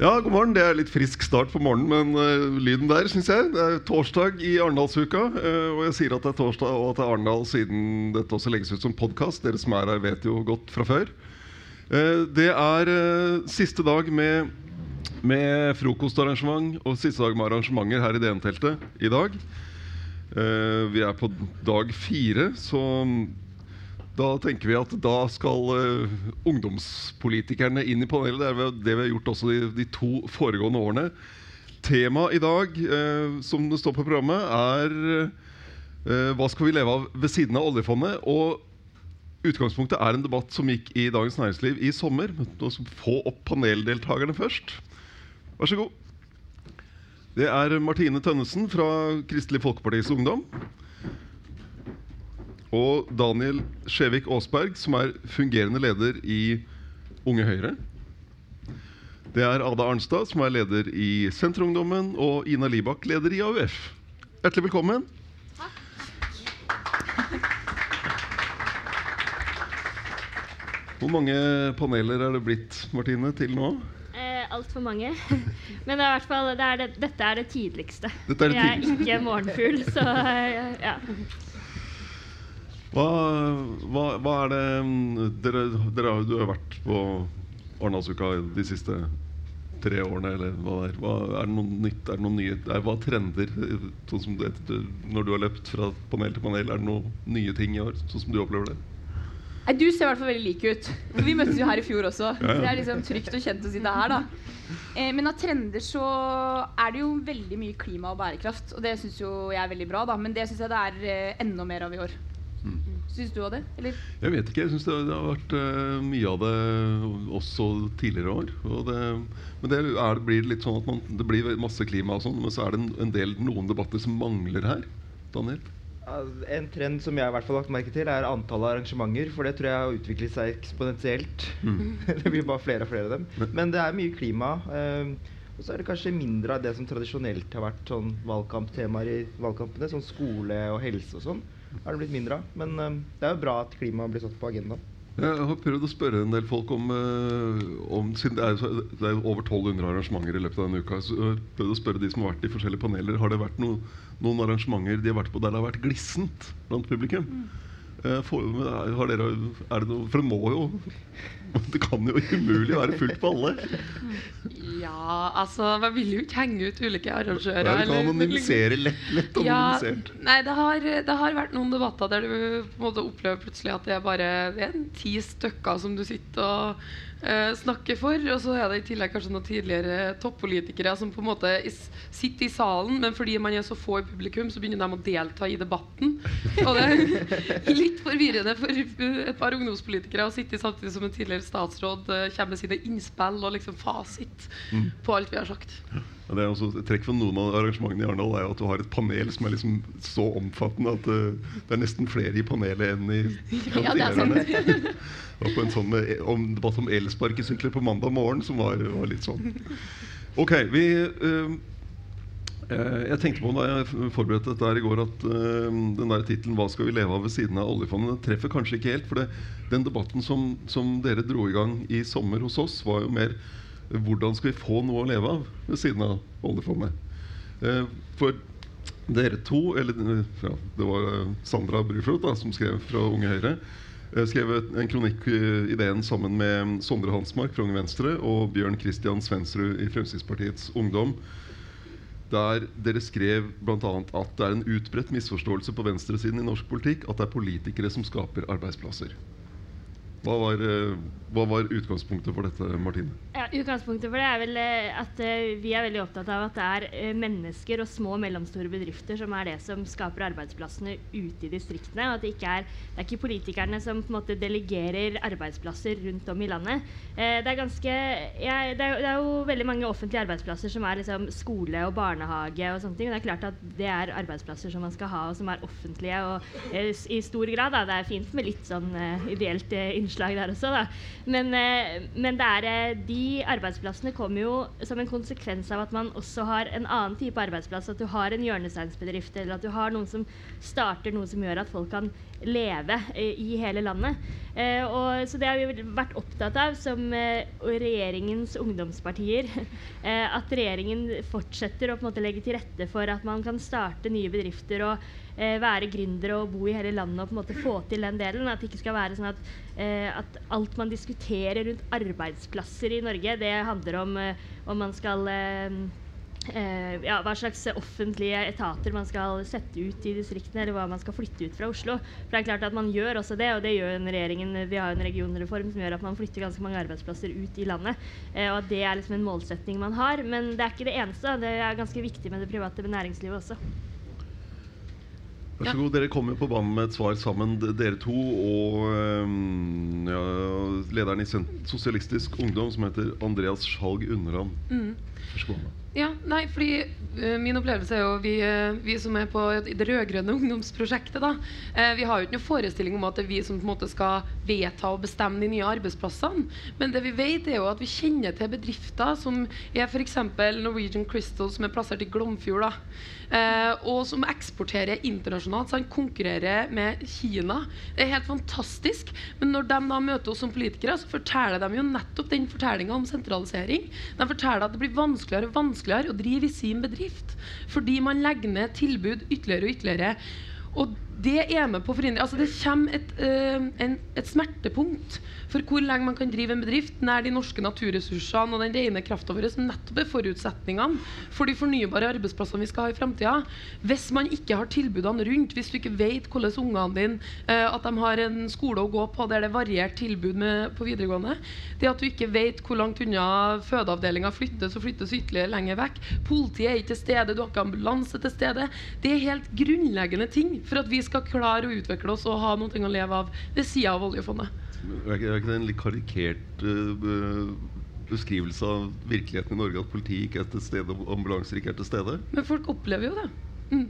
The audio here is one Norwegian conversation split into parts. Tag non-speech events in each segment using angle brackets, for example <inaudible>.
Ja, god morgen. Det er litt frisk start på morgenen, men uh, lyden der, syns jeg. Det er torsdag i Arendalsuka. Uh, og jeg sier at det er torsdag og at det er Arendal siden dette også legges ut som podkast. Dere som er her, vet jo godt fra før. Uh, det er siste dag med, med, frokostarrangement og siste dag med arrangementer her i DN-teltet i dag. vi er på dag fire, så da tenker vi at da skal ungdomspolitikerne inn i panelet. Det er det vi har gjort også de, de to foregående årene. Temaet i dag, uh, som det står på programmet, er uh, hva skal vi leve av ved siden av oljefondet? Og Utgangspunktet er en debatt som gikk i Dagens Næringsliv i sommer. Nå skal vi få opp paneldeltakerne først. Vær så god. Det er Martine Tønnesen fra Kristelig Folkepartis Ungdom. Og Daniel Skjevik Aasberg, som er fungerende leder i Unge Høyre. Det er Ada Arnstad, som er leder i Senterungdommen, og Ina Libak, leder i AUF. Hjertelig velkommen. Hvor mange paneler er det blitt Martine, til nå? Eh, Altfor mange. <laughs> Men det er hvert fall, det er det, dette er det tidligste. Dette er det Jeg er ikke morgenfugl, <laughs> så ja. Hva, hva, hva, er det mm, dere, dere Du har vært på Arendalsuka de siste tre årene, eller hva det er. Hva, er det noe nytt? Er det noen nye er, Hva trender sånn som det, når du har løpt fra panel til panel? Er det noen nye ting i år, sånn som du opplever det? Nei, Du ser i hvert fall veldig lik ut. Vi møttes jo her i fjor også. Ja, ja. Det er liksom trygt og kjent å sitte her. da eh, Men av trender så er det jo veldig mye klima og bærekraft. Og det syns jo jeg er veldig bra, da. Men det syns jeg det er eh, enda mer av i år. Mm. Syns du av det? Eller? Jeg vet ikke. Jeg syns det, det, har vært uh, mye av det også tidligere år. Det, men det er, blir litt sånn at man, det blir masse klima og sånn, men så er det en, en, del, noen debatter som mangler her. Daniel? En trend som jeg i hvert fall har lagt merke til, er antallet arrangementer. For det tror jeg har utviklet seg eksponentielt. Mm. <laughs> det blir bare flere og flere av dem. Men, men det er mye klima. Eh, og så er det kanskje mindre av det som tradisjonelt har vært sånn valgkamptemaer i valgkampene. Sånn skole og helse og sånn er det blitt mindre av. Men eh, det er jo bra at klima blir satt på agendaen. Jeg har prøvd å spørre en del folk om, uh, om siden det er, det er, over 1200 arrangementer i løpet av denne uka. Så jeg har prøvd å spørre de som har vært i forskjellige paneler Har det vært noen, noen arrangementer de har vært på der det har vært glissent blant publikum. Mm. Uh, for, har dere, er det noe, for det må jo Det kan jo umulig være fullt på alle. Ja, altså Man vil jo ikke henge ut ulike arrangører. Nei, du kan anonymisere lett, lett anonymisert. Ja, nei, det har, det har, vært noen debatter der du på en måte opplever plutselig at det er bare det er ti stykker som du sitter og uh, snakker for. Og så er det i tillegg kanskje noen tidligere toppolitikere som på en måte sitter i salen, men fordi man er så få i publikum, så begynner de å delta i debatten. Og det er litt forvirrende for et par ungdomspolitikere å sitte samtidig som en tidligere statsråd uh, kommer med sine innspill og liksom fasit mm. på alt vi har sagt. Ja. Det er også et trekk for Noen av arrangementene i Arendal er at du har et panel som er liksom så omfattende at uh, det er nesten flere i panelet enn i <laughs> ja, det er var på en sånn med, om, debatt om elsparkesykler på mandag morgen som var, var litt sånn. Ok, vi uh, jeg tenkte på da jeg forberedte dette her i går at uh, den der tittelen 'Hva skal vi leve av ved siden av oljefondet?' treffer kanskje ikke helt. For det, den debatten som, som, dere dro i gang i sommer hos oss, var jo mer hvordan skal vi få noe å leve av ved siden av oljefondet. Eh, for dere to, eller ja, det var Sandra Bruflot som skrev fra Unge Høyre, eh, skrev en kronikk i DN sammen med Sondre Hansmark fra Unge Venstre og Bjørn Christian Svensrud i Fremskrittspartiets Ungdom. Der dere skrev bl.a. at det er en utbredt misforståelse på venstresiden i norsk politikk at det er politikere som skaper arbeidsplasser. Hva var, eh, hva var, utgangspunktet for dette, Martine? Ja, utgangspunktet for det er vel eh, at uh, Vi er veldig opptatt av at det er mennesker og små og mellomstore bedrifter som er det som skaper arbeidsplassene ute i distriktene. og at Det ikke er, det er ikke politikerne som på en måte delegerer arbeidsplasser rundt om i landet. Det, er ganske, ja, det, er, det, er jo veldig mange offentlige arbeidsplasser som er liksom skole og barnehage. og sånne ting, og Det er klart at det er arbeidsplasser som man skal ha, og som er offentlige og i stor grad. Da. Det er fint med litt sånn ideelt innslag innslag der også, da. Men, eh, men er, eh, de arbeidsplassene kommer jo som en konsekvens av at man også har en annen type arbeidsplass. At du har en hjørnesteinsbedrift, eller at du har noen som starter noe som gjør at folk kan leve eh, i hele landet. Og, så det har vi vært opptatt av som regjeringens ungdomspartier. <laughs> At regjeringen fortsetter å legge til rette for at man kan starte nye bedrifter og eh, være gründere og bo i hele landet og på en måte få til den delen. At det ikke skal være sånn at, eh, at alt man diskuterer rundt arbeidsplasser i Norge, det handler om eh, om man skal eh, eh, ja, hva slags offentlige etater man skal sette ut i distriktene, eller hva man skal flytte ut fra Oslo. For det er klart at man gjør også det, og det gjør regjeringen. Vi har en regionreform som gjør at man flytter ganske mange arbeidsplasser ut i landet. Eh, og at det er liksom en målsetting man har. Men det er ikke det eneste. Det er ganske viktig med det private næringslivet også. Vær så god, Dere kommer på banen med et svar sammen, dere to og um, ja, lederen i Sosialistisk Ungdom, som heter Andreas Skjalg Underland. Mm. Vær så god. Ja, nei, fordi uh, Min opplevelse er jo vi, uh, vi som er på det rød-grønne <laughs> ungdomsprosjektet, da, uh, vi har jo ikke noen forestilling om at det er vi som på en måte skal vedta og bestemme de nye arbeidsplassene. Men det vi vet er jo at vi kjenner til bedrifter som er f.eks. Norwegian Crystal, som er plassert i Glomfjord. da, Og som eksporterer internasjonalt. Så han konkurrerer med Kina. Det er helt fantastisk. Men når de da møter oss som politikere, så forteller de jo nettopp den fortellinga om sentralisering. De forteller at det blir vanskeligere og vanskeligere å drive i sin bedrift fordi man legger ned tilbud ytterligere og ytterligere. Og det er med på forhindre altså Det kommer et, eh, en, et smertepunkt for hvor lenge man kan drive en bedrift nær de norske naturressursene og den rene krafta vår, som nettopp er forutsetningene for de fornybare arbeidsplassene vi skal ha i framtida. Hvis man ikke har tilbudene rundt, hvis du ikke vet hvordan ungene dine eh, at de har en skole å gå på der det er variert tilbud med, på videregående, det at du ikke vet hvor langt unna fødeavdelinga flyttes og flyttes ytterligere lenger vekk, politiet er ikke til stede, du har ikke ambulanse til stede, det er helt grunnleggende ting for at vi skal klare å utvikle oss og ha noe å leve av ved sida av oljefondet. Er ikke, er ikke det en litt karikert øh, beskrivelse av virkeligheten i Norge at politiet ikke er til stede og ambulanser ikke er til stede? Men folk opplever jo det. Mm.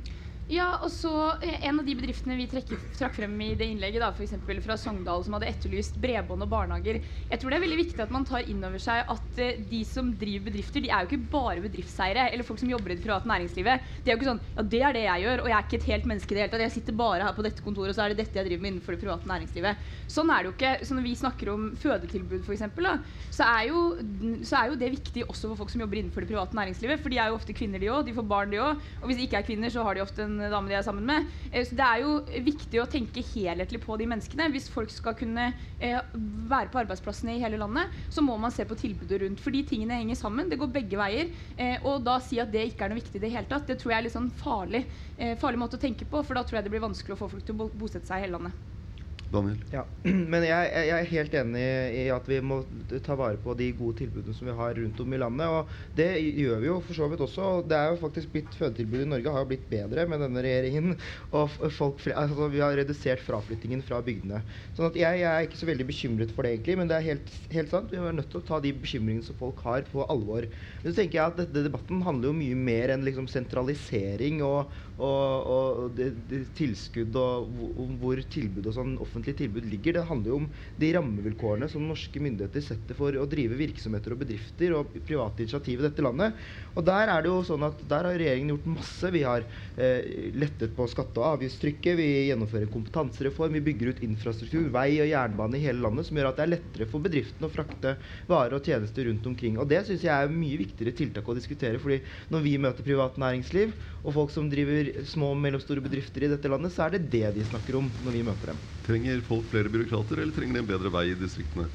Ja, og så eh, En av de bedriftene vi trekker, trakk frem i det innlegget, da, eksempel fra Sogndal, som hadde etterlyst bredbånd og barnehager. Jeg tror det er veldig viktig at man tar inn over seg at eh, de som driver bedrifter, de er jo ikke bare bedriftseiere eller folk som jobber i det private næringslivet. De er jo ikke sånn Ja, det er det jeg gjør, og jeg er ikke et helt menneske i det hele tatt. Jeg sitter bare her på dette kontoret, og så er det dette jeg driver med innenfor det private næringslivet. Sånn er det jo ikke. Så når vi snakker om fødetilbud, f.eks., så, er så er jo det viktig også for folk som jobber innenfor det private næringslivet. For de er jo ofte kvinner, de òg. De får barn, de òg. Og hvis de ikke er kvinner, så har de ofte en dame de er sammen med. Eh, Så det er jo viktig å tenke helhetlig på de menneskene. Hvis folk skal kunne eh, være på arbeidsplassene i hele landet, så må man se på tilbudet rundt. For de tingene henger sammen. Det går begge veier. Eh, og da si at det ikke er noe viktig i det hele tatt, det tror jeg er litt sånn farlig, farlig måte å tenke på. For da tror jeg det blir vanskelig å få folk til å bosette seg i hele landet. Daniel? Ja, <clears throat> men jeg, jeg er helt enig i at vi må ta vare på de gode tilbudene som vi har rundt om i landet. Og det gjør vi jo for så vidt også. og Det er jo faktisk blitt Fødetilbudet i Norge har jo blitt bedre med denne regjeringen. <laughs> Og folk, altså vi har redusert fraflyttingen fra bygdene. Sånn at jeg, jeg er ikke så veldig bekymret for det, egentlig. Men det er helt, helt sant. Vi er nødt til å ta de bekymringene som folk har, på alvor. Men så tenker jeg at dette debatten handler jo mye mer enn liksom sentralisering og, og, og det, det, tilskudd og hvor, hvor tilbud og sånn offentlig tilbud ligger. Det handler jo om de rammevilkårene som norske myndigheter setter for å drive virksomheter og bedrifter og private initiativ i dette landet. Og der er det jo sånn at der har regjeringen gjort masse. Vi har eh, lettet på skatte- og avgiftstrykket, vi gjennomfører en kompetansereform, vi bygger ut infrastruktur, vei og jernbane i hele landet, som gjør at det er lettere for bedriftene å frakte varer og tjenester rundt omkring. Og det syns jeg er mye viktigere tiltak å diskutere, fordi når vi møter privat næringsliv og folk som driver små og mellomstore bedrifter i dette landet, så er det det de snakker om når vi møter dem. Trenger folk flere byråkrater, eller trenger de en bedre vei i distriktene?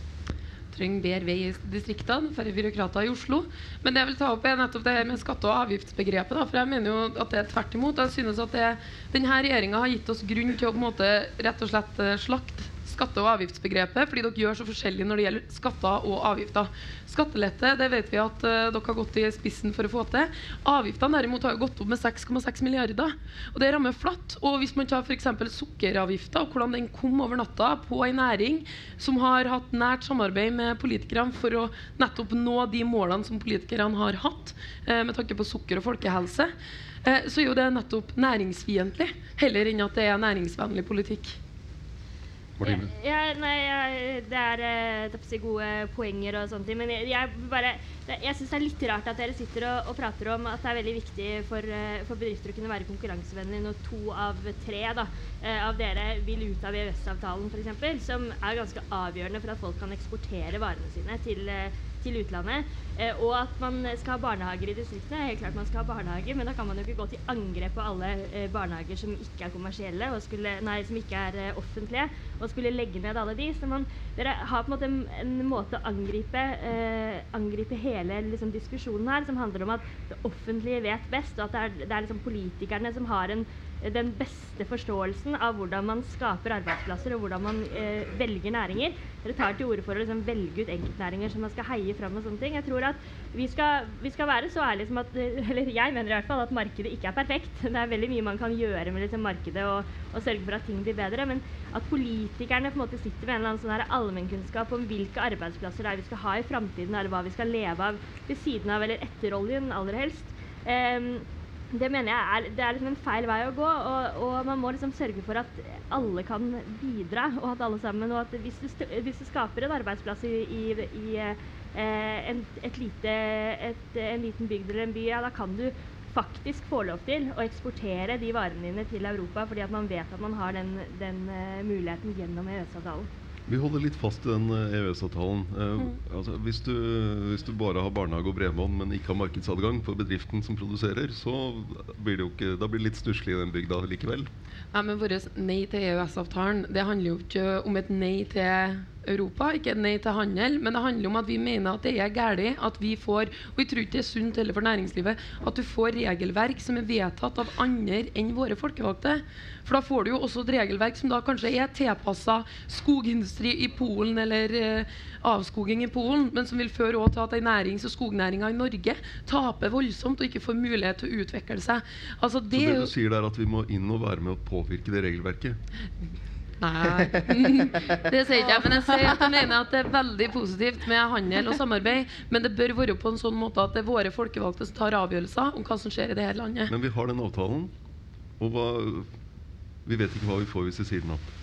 trenger bedre vei i distriktene, færre byråkrater i Oslo. Men det jeg vil ta opp er nettopp det her med skatte- og avgiftsbegrepet. Da, for jeg mener jo at det er tvert imot. Jeg synes at det, denne regjeringa har gitt oss grunn til å på en måte rett og slett eh, slakte skatte- og avgiftsbegrepet, fordi dere gjør så forskjellig når det gjelder skatter og avgifter. Skattelette det vet vi at uh, dere har gått i spissen for å få til. Avgiftene derimot har jo gått opp med 6,6 milliarder. Og det rammer flatt. Og hvis man tar f.eks. sukkeravgifta, og hvordan den kom over natta på en næring som har hatt nært samarbeid med politikerne for å nettopp nå de målene som politikerne har hatt uh, med tanke på sukker og folkehelse, uh, så er jo det nettopp næringsfiendtlig, heller enn at det er næringsvennlig politikk. Martine? Ja, nei, jeg, det er eh, si gode poenger og sånne ting. Men jeg, jeg det, Jeg syns det er litt rart at dere sitter og, og, prater om at det er veldig viktig for, eh, for bedrifter å kunne være konkurransevennlige når to av tre da, eh, av dere vil ut av EØS-avtalen f.eks., som er ganske avgjørende for at folk kan eksportere varene sine til, til utlandet. Eh, og at man skal ha barnehager i distriktene. Helt klart man skal ha barnehager, men da kan man jo ikke gå til angrep på alle eh, barnehager som ikke er kommersielle, skulle, nei, som ikke er eh, offentlige, og skulle legge ned alle de. Så man, dere har på en måte en, en måte å angripe, eh, angripe hele liksom, diskusjonen her, som handler om at det offentlige vet best, og at det er, det er liksom politikerne som har en den beste forståelsen av hvordan man skaper arbeidsplasser og hvordan man eh, velger næringer. Dere tar til orde for å liksom, velge ut enkeltnæringer som man skal heie fram. og sånne ting. Jeg tror at vi skal, vi skal være så ærlige som at <laughs> Eller jeg mener i hvert fall at markedet ikke er perfekt. Det er veldig mye man kan gjøre med liksom, markedet og, og, sørge for at ting blir bedre. Men at politikerne på en måte sitter med en eller annen sånn allmennkunnskap om hvilke arbeidsplasser det er vi skal ha i framtiden, eller hva vi skal leve av ved siden av eller etter oljen aller helst. Um, det mener jeg er, det er liksom en feil vei å gå. Og, og, man må liksom sørge for at alle kan bidra. Og at alle sammen, og at hvis du, hvis du skaper en arbeidsplass i, i, i eh, en, lite, et, en liten bygd eller en by, ja, da kan du faktisk få lov til å eksportere de varene dine til Europa fordi at man vet at man har den, den uh, muligheten gjennom EØS-avtalen. Vi holder litt fast i den EØS-avtalen. Eh, e uh, mm. altså, hvis, hvis, du, bare har barnehage og bredbånd, men ikke har markedsadgang for bedriften som produserer, så blir det ikke, blir det litt stusslig i den bygda likevel. Nei, men Vårt nei til EØS-avtalen det handler jo ikke om et nei til Europa, ikke nei til handel, men det handler om at vi mener at det er galt at vi får Og vi tror ikke det er sunt heller for næringslivet at du får regelverk som er vedtatt av andre enn våre folkevalgte. For da får du jo også et regelverk som da kanskje er tilpassa skogindustri i Polen eller eh, avskoging i Polen, men som vil føre til at nærings- og skognæringa i Norge taper voldsomt og ikke får mulighet til å utvikle seg. Altså, det Så det du sier er at vi må inn og være med å påvirke det regelverket? Nei, det sier ikke jeg. Men jeg sier at jeg mener at det er veldig positivt med handel og samarbeid. Men det bør være på en sånn måte at det er våre folkevalgte som tar avgjørelser om hva som skjer i det hele landet. Men vi har den avtalen, og hva, vi vet ikke hva vi får hvis vi sier den opp.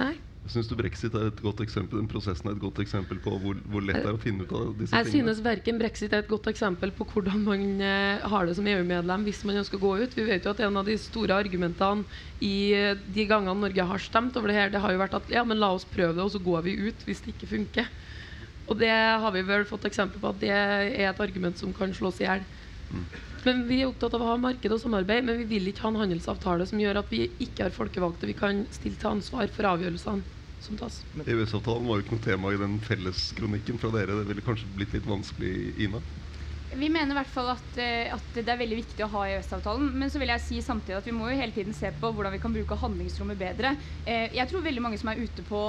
Nei. Syns du brexit er et godt eksempel den prosessen er et godt eksempel på hvor, hvor lett det er å finne ut av disse jeg tingene? Jeg synes verken brexit er et godt eksempel på hvordan man eh, har det som EU-medlem hvis man ønsker å gå ut. Vi vet jo at en av de store argumentene i eh, de gangene Norge har stemt over det her, det har jo vært at ja, men la oss prøve det, og så går vi ut hvis det ikke funker. Og det har vi vel fått eksempel på at det er et argument som kan slås i hjel. Mm. Men Vi er opptatt av å ha marked og samarbeid, men vi vil ikke ha en handelsavtale som gjør at vi ikke har folkevalgte vi kan stille til ansvar for avgjørelsene som tas. EØS-avtalen var jo ikke noe tema i den felleskronikken fra dere. Det ville kanskje blitt litt vanskelig, Ina? Vi mener i hvert fall at, eh, at, det er veldig viktig å ha EØS-avtalen. Men så vil jeg si samtidig at vi må jo hele tiden se på hvordan vi kan bruke handlingsrommet bedre. Eh, jeg tror veldig mange som er ute på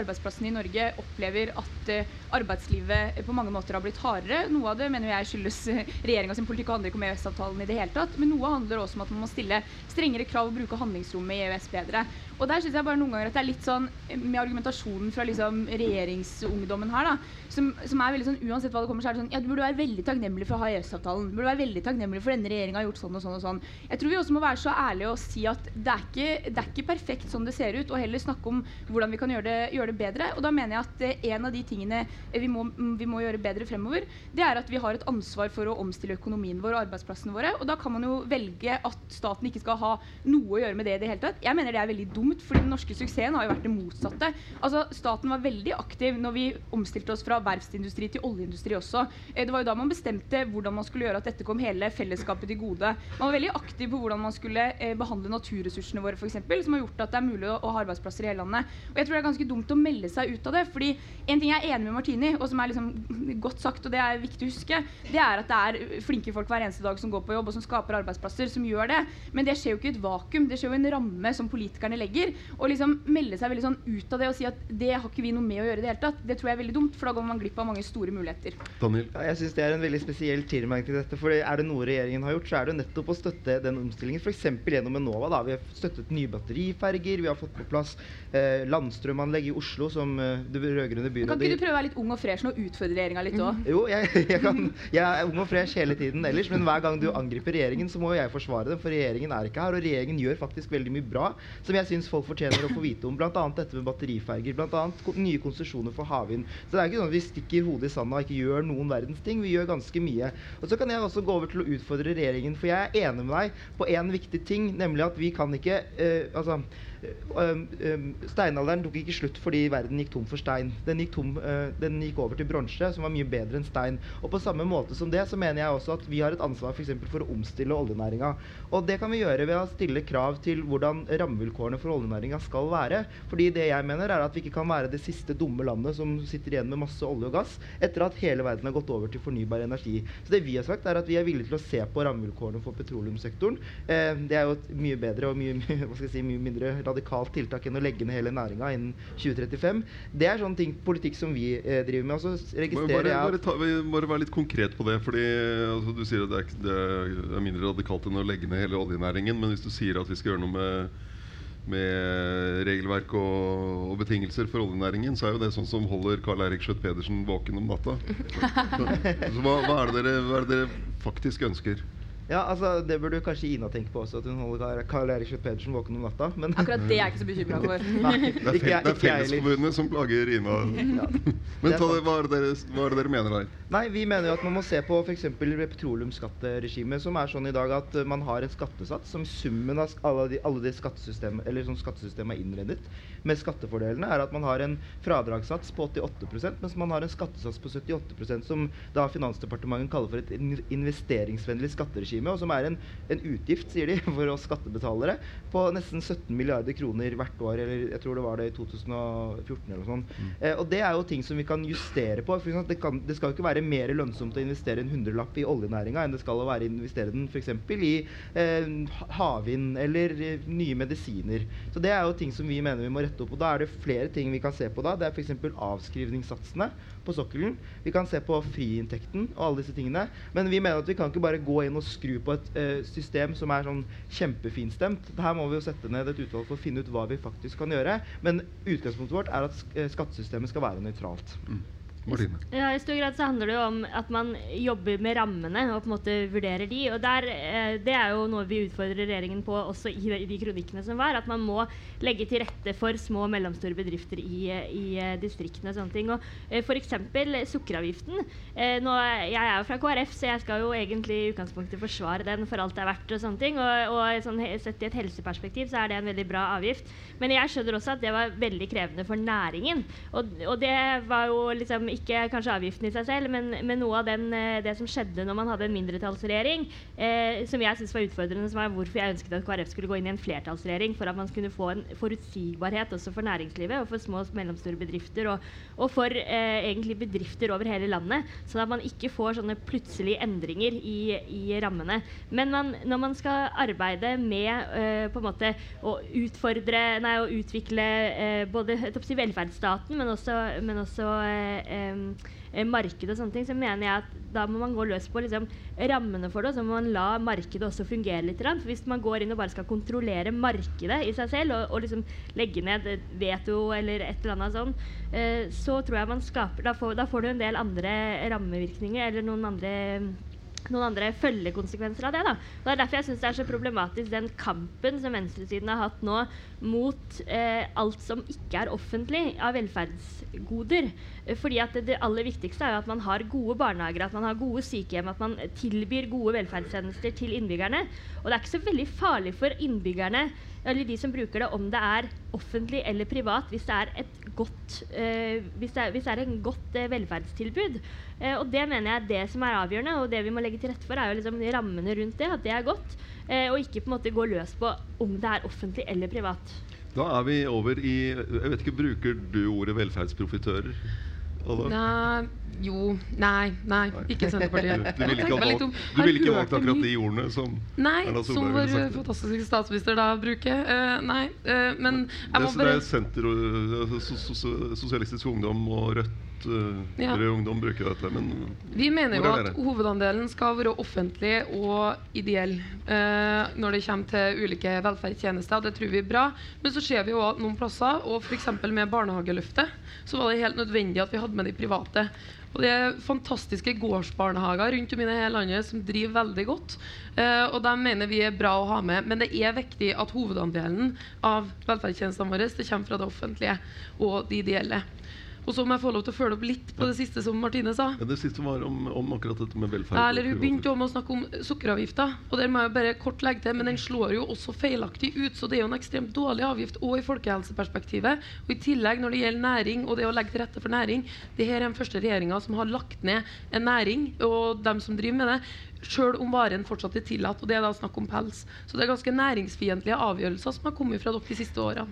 arbeidsplassene i Norge, opplever at eh, arbeidslivet på mange måter har blitt hardere. Noe av det mener jeg skyldes regjeringa sin politikk og handler ikke om EØS-avtalen i det hele tatt. Men noe handler også om at man må stille strengere krav og bruke handlingsrommet i EØS bedre. Og der syns jeg bare noen ganger at det er litt sånn med argumentasjonen fra liksom regjeringsungdommen her, da, som, som, er veldig sånn uansett hva det kommer, så er det sånn Ja, du burde være veldig takknemlig for ha EØS-avtalen. Burde være veldig takknemlig for denne regjeringa har gjort sånn og sånn og sånn. Jeg tror vi også må være så ærlige og si at det er ikke, det er ikke perfekt sånn det ser ut, og heller snakke om hvordan vi kan gjøre det, gjøre det bedre. Og da mener jeg at eh, en av de tingene vi må, vi må, gjøre bedre fremover, det er at vi har et ansvar for å omstille økonomien vår og arbeidsplassene våre. Og da kan man jo velge at staten ikke skal ha noe å gjøre med det i det hele tatt. Jeg mener det er veldig dumt fordi den norske suksessen har jo vært det motsatte. Altså, Staten var veldig aktiv når vi omstilte oss fra verftsindustri til oljeindustri også. Eh, det var jo da man bestemte hvordan man skulle gjøre at dette kom hele fellesskapet til gode. Man var veldig aktiv på hvordan man skulle eh, behandle naturressursene våre, f.eks., som har gjort at det er mulig å ha arbeidsplasser i hele landet. Og jeg tror det er ganske dumt å melde seg ut av det. fordi en ting jeg er enig med Martini, og som er liksom <laughs> godt sagt, og det er viktig å huske, det er at det er flinke folk hver eneste dag som går på jobb og som skaper arbeidsplasser, som gjør det. Men det skjer jo ikke i et vakuum. Det skjer jo i en ramme som politikerne legger legger. Og liksom melde seg veldig sånn ut av det og si at det har ikke vi noe med å gjøre i det hele tatt, det tror jeg er veldig dumt, for da går man glipp av mange store muligheter. Daniel? Ja, jeg syns det er en veldig spesiell kontroversiell tilmerkning til dette. For er det noe regjeringen har gjort, så er det nettopp å støtte den omstillingen. F.eks. gjennom Enova. da, Vi har støttet nye batteriferger, vi har fått på plass eh, landstrømanlegg i Oslo, som eh, det rød-grønne byrådet Kan ikke du prøve å være litt ung og fresh nå og utfordre regjeringa litt òg? Jo, jeg, jeg, kan, jeg er ung og fresh hele tiden ellers, men hver gang du angriper regjeringen, så må jeg forsvare dem. For regjeringen er ikke her, og regjeringen gjør faktisk veldig mye bra som jeg syns folk fortjener å få vite om. Bl.a. dette med batteriferger. Bl.a. nye konsesjoner for havvind. Så det er ikke sånn at vi stikker hodet i sanda og ikke gjør noen verdens ting. Vi gjør ganske mye. Og så kan jeg også gå over til å utfordre regjeringen, for jeg er enig med deg på én viktig ting, nemlig at vi kan ikke eh, Altså steinalderen tok ikke slutt fordi verden gikk tom for stein. Den gikk, tom, uh, den gikk over til bronse, som var mye bedre enn stein. Og på samme måte som det, så mener jeg også at vi har et ansvar for, eksempel, for å omstille oljenæringa. Og det kan vi gjøre ved å stille krav til hvordan rammevilkårene for oljenæringa skal være. Fordi det jeg mener, er at vi ikke kan være det siste dumme landet som sitter igjen med masse olje og gass etter at hele verden har gått over til fornybar energi. Så det vi har sagt, er at vi er villige til å se på rammevilkårene for petroleumssektoren. Eh, det er jo et mye bedre og mye, <laughs> jeg si, mye mindre radikalt tiltak enn å legge ned hele næringa innen 2035. Det er sånn ting, politikk som vi eh, driver med. Og så registrerer jeg bare, ta, bare være litt konkret på det. fordi altså, Du sier at det er, det er, mindre radikalt enn å legge ned hele oljenæringen. Men hvis du sier at vi skal gjøre noe med, med regelverk og, og, betingelser for oljenæringen, så er jo det sånn som holder Karl Eirik Skjøtt Pedersen våken om natta. Så, <laughs> så hva, hva, er dere, hva er det dere faktisk ønsker? Ja, altså Det burde kanskje Ina tenke på også, at hun holder Karl Erik Schjøtt Pedersen våken om natta. Men Akkurat det er jeg ikke så bekymra for. <laughs> Nei, det er, det er Fellesforbundet som plager Ina. <laughs> Ja. Men ta det, hva, er det dere, hva er det dere mener der? Nei, Vi mener jo at man må se på f.eks. petroleumsskatteregimet, som er sånn i dag at man har en skattesats som summen av alle de, alle de skattesystemet eller sånn skattesystemet er innredet med skattefordelene, er at man har en fradragssats på 88% mens man har en skattesats på 78% som da Finansdepartementet kaller for et investeringsvennlig skatteregime og som er en, en, utgift, sier de, <laughs> for oss skattebetalere på nesten 17 milliarder kroner hvert år. Eller jeg tror det var det i 2014 eller noe sånt. Mm. Eh, og det er jo ting som vi kan justere på. For det, kan, det skal jo ikke være mer lønnsomt å investere en hundrelapp i oljenæringa enn det skal å være å investere den f.eks. i eh, havvind eller eh, nye medisiner. Så det er jo ting som vi mener vi må rette opp. Og da er det flere ting vi kan se på da. Det er f.eks. avskrivningssatsene på sokkelen. Vi kan se på friinntekten og alle disse tingene. Men vi mener at vi kan ikke bare gå inn og skru på et uh, system som er sånn kjempefinstemt. Her må vi jo sette ned et utvalg for å finne ut hva vi faktisk kan gjøre. Men utgangspunktet vårt er at eh, skattesystemet skal være nøytralt. Mm. Martine? Ja, I stor grad så handler det jo om at man jobber med rammene og på en måte vurderer de. og der, eh, Det er jo noe vi utfordrer regjeringen på også i de, kronikkene som var. At man må legge til rette for små og mellomstore bedrifter i, i eh, distriktene. og sånne ting. Og eh, F.eks. sukkeravgiften. Eh, nå, jeg er jo fra KrF, så jeg skal jo egentlig i utgangspunktet forsvare den for alt det er verdt. og sånne ting. Og, og sånn, Sett i et helseperspektiv så er det en veldig bra avgift. Men jeg skjønner også at det var veldig krevende for næringen. Og, og det var jo liksom ikke kanskje avgiften i seg selv, men, men noe av den, eh, det som skjedde når man hadde en mindretallsregjering, eh, som jeg syns var utfordrende, som er hvorfor jeg ønsket at KrF skulle gå inn i en flertallsregjering, for at man skulle få en forutsigbarhet også for næringslivet og for små og mellomstore bedrifter, og, og for eh, egentlig bedrifter over hele landet, sånn at man ikke får sånne plutselige endringer i, i rammene. Men man, når man skal arbeide med eh, på en måte å utfordre, nei, å utvikle eh, både velferdsstaten, men også, men også eh, eh, marked og sånne ting, så mener jeg at da må man gå løs på liksom, rammene for det, og så må man la markedet også fungere litt. For hvis man går inn og bare skal kontrollere markedet i seg selv, og, og liksom legge ned veto eller et eller annet sånn, eh, så tror jeg man skaper da får, da får, du en del andre rammevirkninger eller noen andre noen andre følgekonsekvenser av det. Da. Det er derfor jeg syns det er så problematisk den kampen som venstresiden har hatt nå mot eh, alt som ikke er offentlig av velferdsgoder. Fordi at det, aller viktigste er jo at man har gode barnehager, at man har gode sykehjem, at man tilbyr gode velferdstjenester til innbyggerne. Og det er ikke så veldig farlig for innbyggerne eller de som bruker det, om det er offentlig eller privat, hvis det er et godt, eh, hvis det hvis det er en godt eh, velferdstilbud. Eh, og det mener jeg er det som er avgjørende, og det vi må legge til rette for, er jo liksom rammene rundt det, at det er godt. Eh, og ikke på en måte gå løs på om det er offentlig eller privat. Da er vi over i Jeg vet ikke, Bruker du ordet velferdsprofitører? Nei, jo Nei, nei, ikke Senterpartiet. Du, du ville ikke, valgt, du vil ikke valgt akkurat de ordene som Nei, Erna som vår fantastiske statsminister da bruker. Uh, nei, uh, men jeg må bare Det er Senter uh, Sosialistisk Ungdom og Rødt godt uh, Ja. ungdom bruker dette, men Vi mener jo at hovedandelen skal være offentlig og ideell eh, når det kommer til ulike velferdstjenester. Det tror vi er bra. Men så ser vi jo at noen plasser, og f.eks. med barnehageløftet, så var det helt nødvendig at vi hadde med de private. Og det er fantastiske gårdsbarnehager rundt om i det hele landet som driver veldig godt. Eh, og dem mener vi er bra å ha med. Men det er viktig at hovedandelen av velferdstjenestene våre det kommer fra det offentlige og de ideelle. Og så må jeg få lov til å følge opp litt på det siste som Martine sa. ja, det siste var om, om akkurat dette med velferd. Ja, eller Hun begynte jo å snakke om sukkeravgifta. Og der må jeg bare kort legge til, Men den slår jo også feilaktig ut. Så det er jo en ekstremt dårlig avgift òg i folkehelseperspektivet. Og i tillegg når det gjelder næring og det å legge til rette for næring det her er den første regjeringa som har lagt ned en næring, og dem som driver med det. Sjøl om varen fortsatt er tillatt, og det er da snakk om pels. Så det er ganske næringsfiendtlige avgjørelser som har kommet fra dere de siste åra.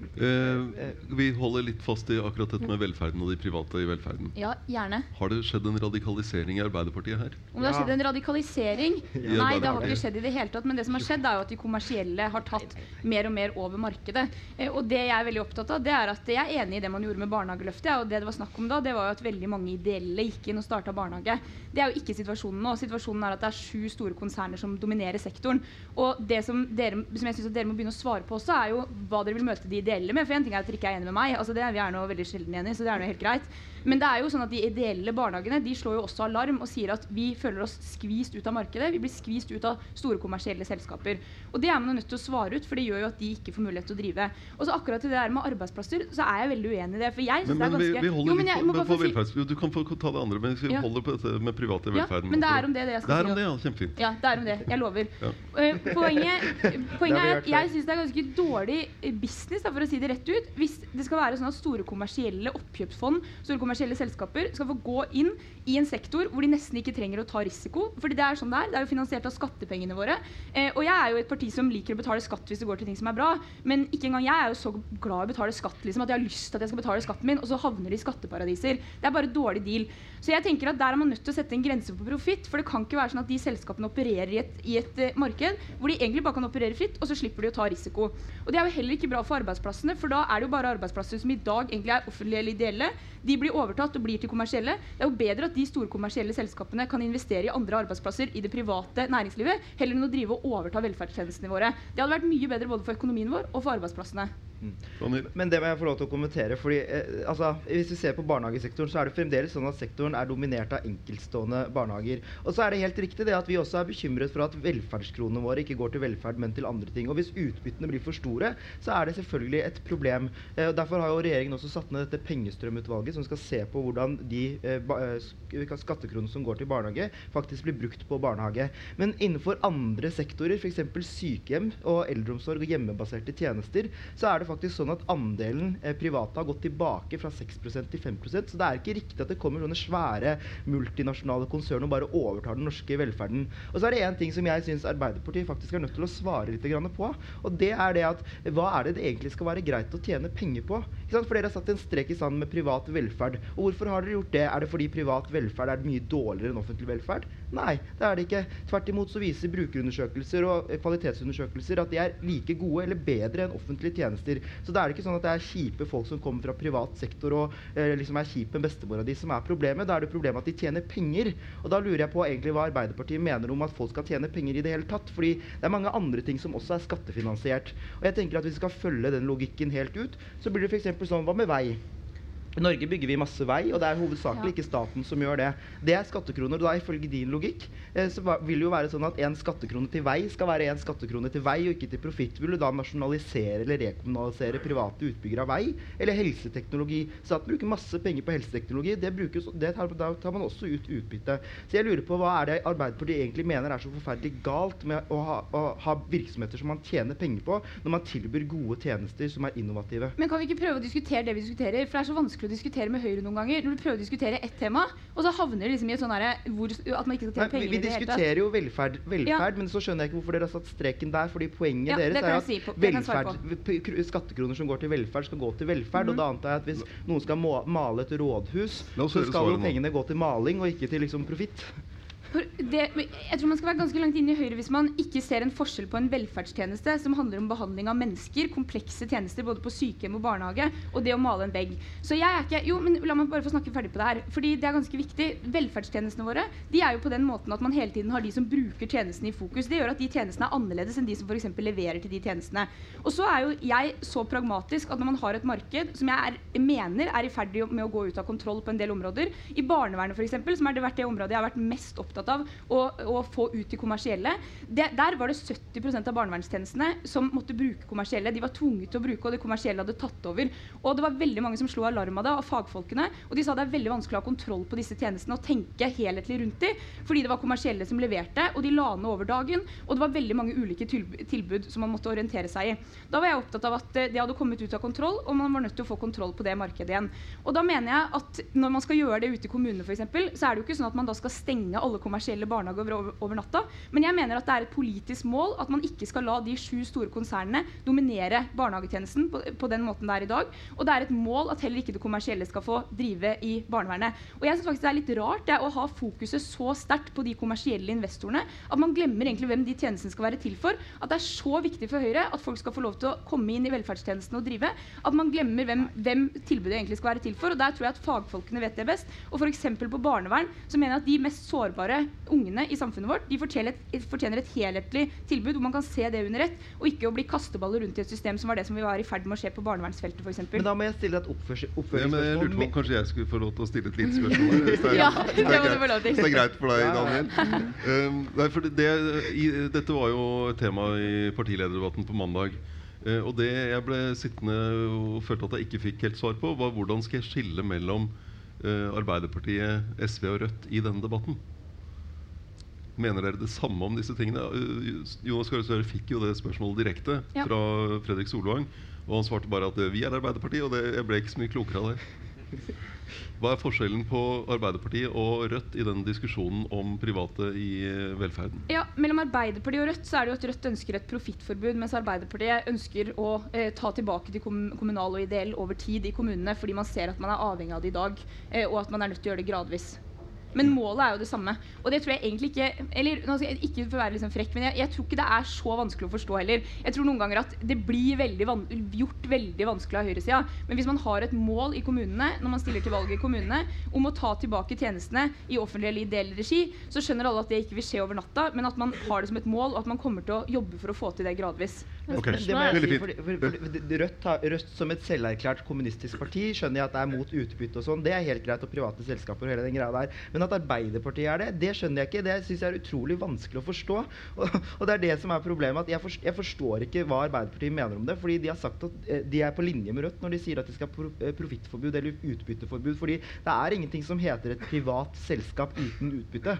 Eh, vi holder litt fast i akkurat dette med velferden og de private i velferden. Ja, gjerne. Har det skjedd en radikalisering i Arbeiderpartiet her? Om det har skjedd en radikalisering? Ja, Nei, det har ikke skjedd i det hele tatt. Men det som har skjedd, er jo at de kommersielle har tatt mer og mer over markedet. Eh, Og det jeg er veldig opptatt av, det er at jeg er enig i det man gjorde med barnehageløftet. Og det det var snakk om da, det var jo at veldig mange ideelle gikk inn og starta barnehage. Det er jo ikke situasjonen nå. Situasjonen er at det er sju store konserner som dominerer sektoren. Og det som, dere, som jeg syns dere må begynne å svare på også, er jo hva dere vil møte de ideelle med. For en ting er at dere ikke er enig med meg, altså det vi er nå veldig sjelden enige, så det er nå helt greit. Men det er jo sånn at de ideelle barnehagene de slår jo også alarm og sier at vi føler oss skvist ut av markedet. Vi blir skvist ut av store kommersielle selskaper. Og det er man nødt til å svare ut, for det gjør jo at de ikke får mulighet til å drive. Og så akkurat til det der med arbeidsplasser, så er jeg veldig uenig i det. For jeg syns synes det er ganske vi holder Jo, men jeg litt må på, bare få si- Du kan få ta det andre, men vi Ja. holder på dette med private velferden. Ja, men det er om det, det jeg skal Det er om det, ja. Kjempefint. Ja, det er om det. Jeg lover. Ja. Uh, Poenget, <laughs> poenget er at jeg syns det er ganske dårlig business, da, for å si det rett ut, hvis det skal være sånn at store kommersielle oppkjøpsfond, store kommersielle selskaper, skal få gå inn i en sektor hvor de nesten ikke trenger å ta risiko. Fordi det er sånn det er. Det er jo finansiert av skattepengene våre. Eh, og jeg er jo et parti som liker å betale skatt hvis det går til ting som er bra, men ikke engang jeg er jo så glad i å betale skatt liksom, at jeg har lyst til at jeg skal betale skatten min, og så havner de i skatteparadiser. Det er bare et dårlig deal. Så jeg tenker at der er man nødt til å sette en grense på profitt, for det kan ikke være sånn at de selskapene opererer i et, i et uh, marked hvor de egentlig bare kan operere fritt, og så slipper de å ta risiko. Og det er jo heller ikke bra for arbeidsplassene, for da er det jo bare arbeidsplasser som i dag egentlig er offentlige eller ideelle. De blir overtatt og blir til kommersielle. Det er jo bedre at de store kommersielle selskapene kan investere i andre arbeidsplasser i det private næringslivet, heller enn å drive og overta velferdstjenestene våre. Det hadde vært mye bedre både for økonomien vår og for arbeidsplassene. Men det må jeg få lov til å kommentere. fordi eh, altså, Hvis vi ser på barnehagesektoren, så er det fremdeles sånn at sektoren er dominert av enkeltstående barnehager. Og så er det helt riktig det at vi også er bekymret for at velferdskronene våre ikke går til velferd, men til andre ting. Og hvis utbyttene blir for store, så er det selvfølgelig et problem. Eh, og derfor har jo regjeringen også satt ned dette pengestrømutvalget som skal se på hvordan de eh, eh, sk- skattekronene som går til barnehage, faktisk blir brukt på barnehage. Men innenfor andre sektorer, f.eks. sykehjem og eldreomsorg og hjemmebaserte tjenester, så er det faktisk sånn at andelen eh, private har gått tilbake fra 6% til 5% Så det er ikke riktig at det kommer sånne svære multinasjonale konsern og bare overtar den norske velferden. Og så er det én ting som jeg syns Arbeiderpartiet faktisk er nødt til å svare litt på. Og det er det at hva er det det egentlig skal være greit å tjene penger på? For dere har satt en strek i sanden med privat velferd. Og hvorfor har dere gjort det? Er det fordi privat velferd er mye dårligere enn offentlig velferd? Nei, det er det ikke. Tvert imot så viser brukerundersøkelser og eh, kvalitetsundersøkelser at de er like gode eller bedre enn offentlige tjenester. Så det er ikke sånn at det er kjipe folk som kommer fra privat sektor og eh, liksom er kjipe med bestemora di som er problemet. Da er det problemet at de tjener penger. Og da lurer jeg på egentlig hva Arbeiderpartiet mener om at folk skal tjene penger i det hele tatt. Fordi det er mange andre ting som også er skattefinansiert. Og jeg tenker at hvis vi skal følge den logikken helt ut, så blir det f.eks. sånn hva med vei? I Norge bygger vi masse vei, og det er hovedsakelig Ja. ikke staten som gjør det. Det er skattekroner, og da ifølge din logikk eh, så vil det jo være sånn at en skattekrone til vei skal være en skattekrone til vei, og ikke til profitt. Vil du da nasjonalisere eller rekommunalisere private utbyggere av vei? Eller helseteknologi? Staten bruker masse penger på helseteknologi, det, brukes, det tar, da tar man også ut utbytte. Så jeg lurer på hva er det Arbeiderpartiet egentlig mener er så forferdelig galt med å ha, å ha virksomheter som man tjener penger på, når man tilbyr gode tjenester som er innovative? Men kan vi ikke prøve å diskutere det vi diskuterer? For det er så vanskelig å diskutere med Høyre noen ganger. Når du prøver å diskutere ett tema, og så havner det liksom i et sånn herre at man ikke skal tjene vi, penger vi i det hele tatt. diskuterer jo velferd, velferd Ja. men så skjønner jeg ikke hvorfor dere har satt streken der. fordi poenget Ja, deres er at si på- velferd, skattekroner som går til velferd, skal gå til velferd. Mhm. Og da antar jeg at hvis noen skal må, male et rådhus, så skal jo pengene gå til maling og ikke til liksom profitt. Det, jeg tror man skal være ganske langt inne i Høyre hvis man ikke ser en forskjell på en velferdstjeneste som handler om behandling av mennesker, komplekse tjenester både på sykehjem og barnehage, og det å male en vegg. Så jeg er ikke Jo, men la meg bare få snakke ferdig på det her. Fordi det er ganske viktig. Velferdstjenestene våre de er jo på den måten at man hele tiden har de som bruker tjenestene i fokus. Det gjør at de tjenestene er annerledes enn de som f.eks. leverer til de tjenestene. Og så er jo jeg så pragmatisk at når man har et marked som jeg er, mener er i ferd med å gå ut av kontroll på en del områder, i barnevernet f.eks., som det vært det området jeg har vært mest opptatt opptatt av å, å få ut de kommersielle. Det, der var det 70% av barnevernstjenestene som måtte bruke kommersielle. De var tvunget til å bruke, og det kommersielle hadde tatt over. Og det var veldig mange som slo alarm av det, av fagfolkene. Og de sa det er veldig vanskelig å ha kontroll på disse tjenestene og tenke helhetlig rundt dem, fordi det var kommersielle som leverte, og de la ned over dagen. Og det var veldig mange ulike tilbud som man måtte orientere seg i. Da var jeg opptatt av at eh, det hadde kommet ut av kontroll, og man var nødt til å få kontroll på det markedet igjen. Og da mener jeg at når man skal gjøre det ute i kommunene f.eks., så er det jo ikke sånn at man da skal stenge alle kommersielle kommersielle barnehager over, over, natta. Men jeg mener at det er et politisk mål at man ikke skal la de sju store konsernene dominere barnehagetjenesten på, på, den måten det er i dag. Og det er et mål at heller ikke det kommersielle skal få drive i barnevernet. Og jeg synes faktisk det er litt rart det, å ha fokuset så sterkt på de kommersielle investorene at man glemmer egentlig hvem de tjenestene skal være til for. At det er så viktig for Høyre at folk skal få lov til å komme inn i velferdstjenesten og drive. At man glemmer hvem, hvem tilbudet egentlig skal være til for. Og der tror jeg at fagfolkene vet det best. Og f.eks. på barnevern så mener jeg at de mest sårbare ungene i samfunnet vårt de fortjener et, fortjener et, helhetlig tilbud hvor man kan se det under ett, og ikke å bli kasteballer rundt i et system som var det som vi var i ferd med å se på barnevernsfeltet f.eks. Men da må jeg stille et oppføringsspørsmål. Ja, jeg lurte på om kanskje jeg skulle få lov til å stille et lite <laughs> spørsmål her. Hvis det er, ja, det må du få lov til. Hvis det er greit for deg, Daniel. Um, nei, for det, i, dette var jo tema i partilederdebatten på mandag. Uh, og det jeg ble sittende og følte at jeg ikke fikk helt svar på, var hvordan skal jeg skille mellom uh, Arbeiderpartiet, SV og Rødt i denne debatten? Mener dere det samme om disse tingene? Eh, Jonas Gahr Støre fikk jo det spørsmålet direkte ja. fra Fredrik Solvang. Og han svarte bare at eh, vi er Arbeiderpartiet, og det, jeg ble ikke så mye klokere av det. Hva er forskjellen på Arbeiderpartiet og Rødt i den diskusjonen om private i eh, velferden? Ja, Mellom Arbeiderpartiet og Rødt så er det jo at Rødt ønsker et profittforbud, mens Arbeiderpartiet ønsker å eh, ta tilbake til kom kommunal og ideell over tid i kommunene fordi man ser at man er avhengig av det i dag, eh, og at man er nødt til å gjøre det gradvis. Men målet er jo det samme. Og det tror jeg egentlig ikke Eller nå skal jeg ikke for å være liksom frekk, men jeg, jeg, tror ikke det er så vanskelig å forstå heller. Jeg tror noen ganger at det blir veldig gjort veldig vanskelig av høyresida. Men hvis man har et mål i kommunene når man stiller til valg i kommunene om å ta tilbake tjenestene i offentlig eller ideell regi, så skjønner alle at det ikke vil skje over natta, men at man har det som et mål, og at man kommer til å jobbe for å få til det gradvis. Okay. Det må jeg si, for, for, for, Rødt, har, Rødt som et selverklært kommunistisk parti skjønner jeg at det er mot utbytte og sånn. Det er helt greit, og private selskaper og hele den greia der. Men at Arbeiderpartiet er det, det skjønner jeg ikke. Det syns jeg er utrolig vanskelig å forstå. <laughs> Og, og, det er det som er problemet. at jeg, forstår, jeg forstår ikke hva Arbeiderpartiet mener om det. fordi de har sagt at eh, de er på linje med Rødt når de sier at de skal ha eh, profittforbud eller utbytteforbud. fordi det er ingenting som heter et privat selskap uten utbytte.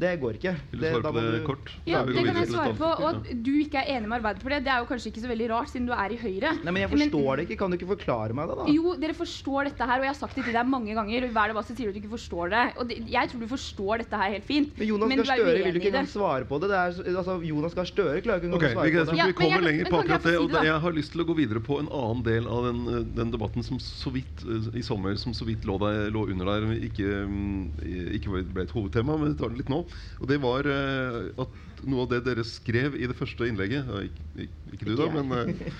Det går ikke. Vil du svare på det kort? Ja, det kan jeg svare på. Og at du ikke er enig med Arbeiderpartiet, det er jo kanskje ikke så veldig rart, siden du er i Høyre. Nei, men jeg forstår men, det ikke. Kan du ikke forklare meg det, da? Jo, dere forstår dette her, og jeg har sagt det til deg mange ganger, og hver debatt så sier du at du ikke forstår det. Og det, jeg tror du forstår dette her helt fint. Men Jonas Gahr Støre vil du ikke engang svare på det. det er, altså, Jonas Gahr Støre klarer ikke engang okay, å svare vi, på det. Ja, vi kommer lenger på akkurat det, og jeg har lyst til å gå videre på en annen del av den, den debatten som så vidt uh, i sommer som så vidt lå, der, lå under der, ikke, um, ikke ble et hovedtema, men vi tar det litt nå. Og det var Eh, at noe av det dere skrev i det første innlegget Ikke, ikke du, da, men uh,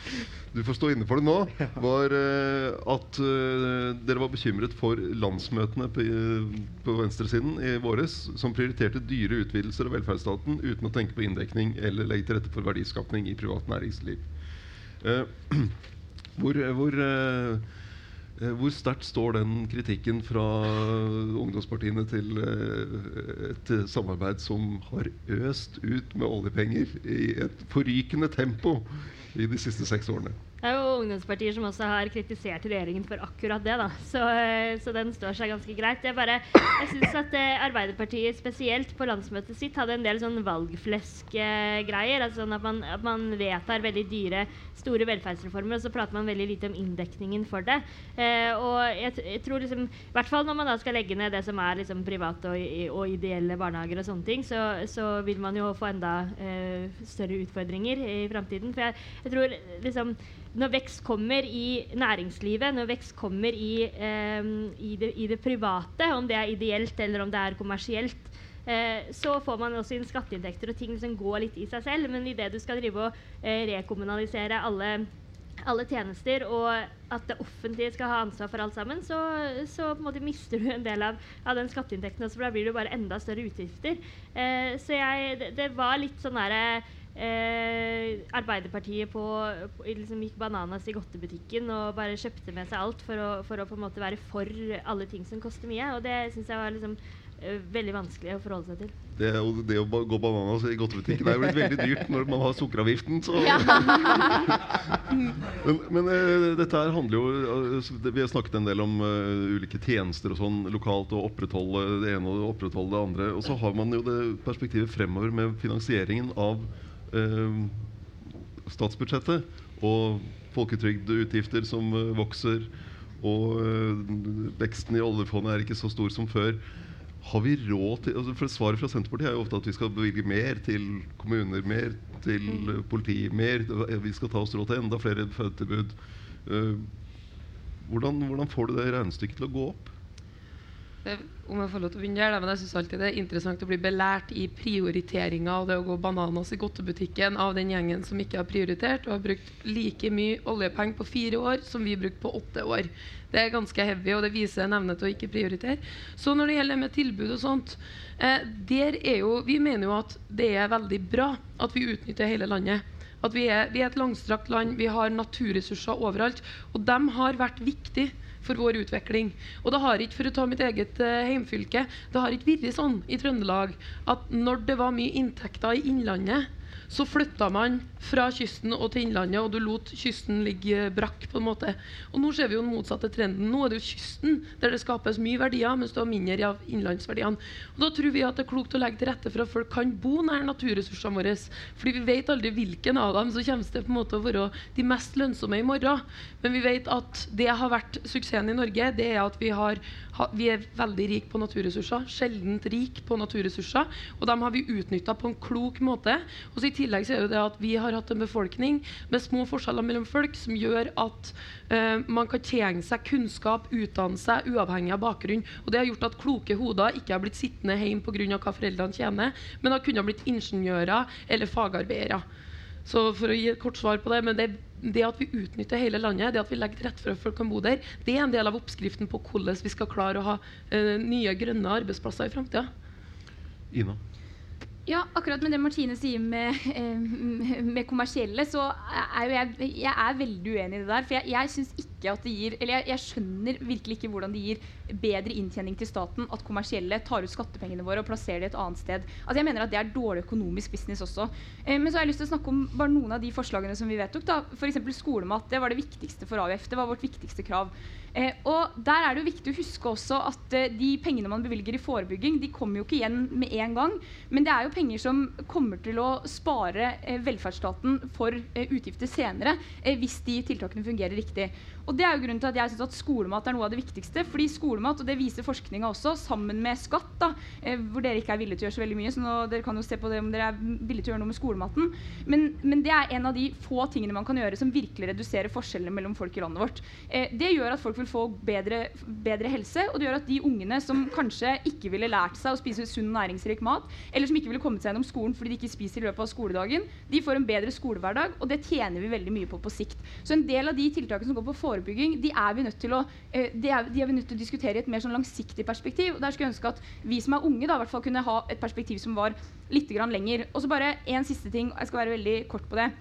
du får stå inne for det nå. <laughs> Var uh, at dere var bekymret for landsmøtene på, på venstresiden i våres, som prioriterte dyre utvidelser av velferdsstaten uten å tenke på inndekning eller legge til rette for verdiskapning i privat næringsliv. hvor, <clears throat> hvor Eh, hvor sterkt står den kritikken fra ungdomspartiene til eh, et samarbeid som har øst ut med oljepenger i et forrykende tempo i de siste seks årene? Det er jo ungdomspartier som også har kritisert regjeringen for akkurat det. da. Så, eh, så den står seg ganske greit. Jeg, bare, jeg syns at eh, Arbeiderpartiet spesielt på landsmøtet sitt hadde en del sånn valgfleskgreier. altså sånn at, man, at man vedtar veldig dyre, store velferdsreformer, og så prater man veldig lite om inndekningen for det. Eh, og jeg, jeg, tror liksom, I hvert fall når man da skal legge ned det som er liksom private og, og, ideelle barnehager og sånne ting, så, så vil man jo få enda eh, større utfordringer i framtiden. For jeg, jeg tror liksom når vekst kommer i næringslivet, når vekst kommer i, eh, i, det, i, det, private, om det er ideelt eller om det er kommersielt, eh, så får man også inn skatteinntekter, og ting liksom går litt i seg selv. Men idet du skal drive og eh, rekommunalisere alle, alle, tjenester, og at det offentlige skal ha ansvar for alt sammen, så, så mister du en del av, av den skatteinntekten, og så blir det bare enda større utgifter. Eh, så jeg, det, det, var litt sånn derre Eh, Arbeiderpartiet på, på, liksom gikk bananas i godtebutikken og bare kjøpte med seg alt for å, for å, på en måte være for alle ting som koster mye. Og det syns jeg var liksom eh, veldig vanskelig å forholde seg til. Det, det å gå bananas i godtebutikken er jo blitt veldig dyrt når man har sukkeravgiften. Ja. <laughs> men, men uh, dette her handler jo uh, Vi har snakket en del om uh, ulike tjenester og sånn lokalt, og opprettholde det ene og opprettholde det andre. Og så har man jo det perspektivet fremover med finansieringen av statsbudsjettet og folketrygdutgifter som eh, vokser, og eh, veksten i oljefondet er ikke så stor som før. Har vi råd til altså for Svaret fra Senterpartiet er jo ofte at vi skal bevilge mer til kommuner, mer til mm. politi, mer, vi skal ta oss råd til enda flere fødetilbud. Hvordan, hvordan får du det regnestykket til å gå opp? Om jeg får lov til å begynne der, men jeg synes alltid det er interessant å bli belært i prioriteringa av det å gå bananas i godtebutikken av den gjengen som ikke har prioritert og har brukt like mye oljepenger på fire år som vi brukte på åtte år. Det er ganske heavy, og det viser en evne til å ikke prioritere. Så når det gjelder med tilbud og sånt, eh, der er jo, vi mener jo at det er veldig bra at vi utnytter hele landet. At vi er, vi er et langstrakt land, vi har naturressurser overalt. Og de har vært viktige for vår utvikling. Og det har ikke, for å ta mitt eget uh, heimfylke, det har ikke vært sånn i Trøndelag at når det var mye inntekter i Innlandet, så flytta man fra kysten og til innlandet, og du lot kysten ligge brakk. på en måte. Og Nå ser vi jo den motsatte trenden. Nå er det jo kysten der det skapes mye verdier, mens det er mindre av innlandsverdiene. Og Da tror vi at det er klokt å legge til rette for at folk kan bo nær naturressursene våre. Fordi vi vet aldri hvilken av dem som kommer til på en måte å være de mest lønnsomme i morgen. Men vi vet at det har vært suksessen i Norge, det er at vi har vi er veldig rike på naturressurser. Sjeldent rik på naturressurser. Og dem har vi utnytta på en klok måte. Og I tillegg så er det, at vi har hatt en befolkning med små forskjeller mellom folk, som gjør at uh, man kan tjene seg kunnskap, utdanne seg, uavhengig av bakgrunn. Og Det har gjort at kloke hoder ikke har blitt sittende hjemme pga. hva foreldrene tjener, men har kunnet blitt ingeniører eller fagarbeidere. Så for å gi et kort svar på det, men det, det, at vi utnytter hele landet, det at vi legger til rette for at folk kan bo der, det er en del av oppskriften på hvordan vi skal klare å ha uh, nye, grønne arbeidsplasser i framtida. Ina? Ja, akkurat med det Martine sier med, <laughs> eh, med kommersielle, så er jo jeg, jeg er veldig uenig i det der. For jeg, jeg syns ikke at det gir Eller jeg, jeg, skjønner virkelig ikke hvordan det gir bedre inntjening til staten at kommersielle tar ut skattepengene våre og plasserer det et annet sted. Altså Jeg mener at det er dårlig økonomisk business også. Eh, men så har jeg lyst til å snakke om bare noen av de forslagene som vi vedtok. da F.eks. skolemat. Det var det viktigste for AUF. Det var vårt viktigste krav. Eh, og der er det jo viktig å huske også at eh, de pengene man bevilger i forebygging, de kommer jo ikke igjen med en gang. Men det er jo penger som kommer til å spare eh, velferdsstaten for eh, utgifter senere eh, hvis de tiltakene fungerer riktig. Og det er jo grunnen til at jeg synes at skolemat er noe av det viktigste. fordi skolemat, og det viser forskninga også, sammen med skatt, da, eh, hvor dere ikke er villige til å gjøre så veldig mye, så nå, dere kan jo se på det om dere er villige til å gjøre noe med skolematen, men, men, det er en av de få tingene man kan gjøre som virkelig reduserer forskjellene mellom folk i landet vårt. Eh, det gjør at folk vil få bedre, bedre, helse, og det gjør at de ungene som kanskje ikke ville lært seg å spise sunn næringsrik mat, eller som ikke ville kommet seg gjennom skolen fordi de ikke spiser i løpet av skoledagen, de får en bedre skolehverdag, og det tjener vi veldig mye på på sikt. Så en del av de tiltakene som går på forebygging forebygging, de er vi nødt til å, eh, de er, de er vi nødt til å diskutere i et mer sånn langsiktig perspektiv. og Der skulle jeg ønske at vi som er unge, da, hvert fall kunne ha et perspektiv som var litt lenger. Og så bare en siste ting, jeg skal være veldig kort på det.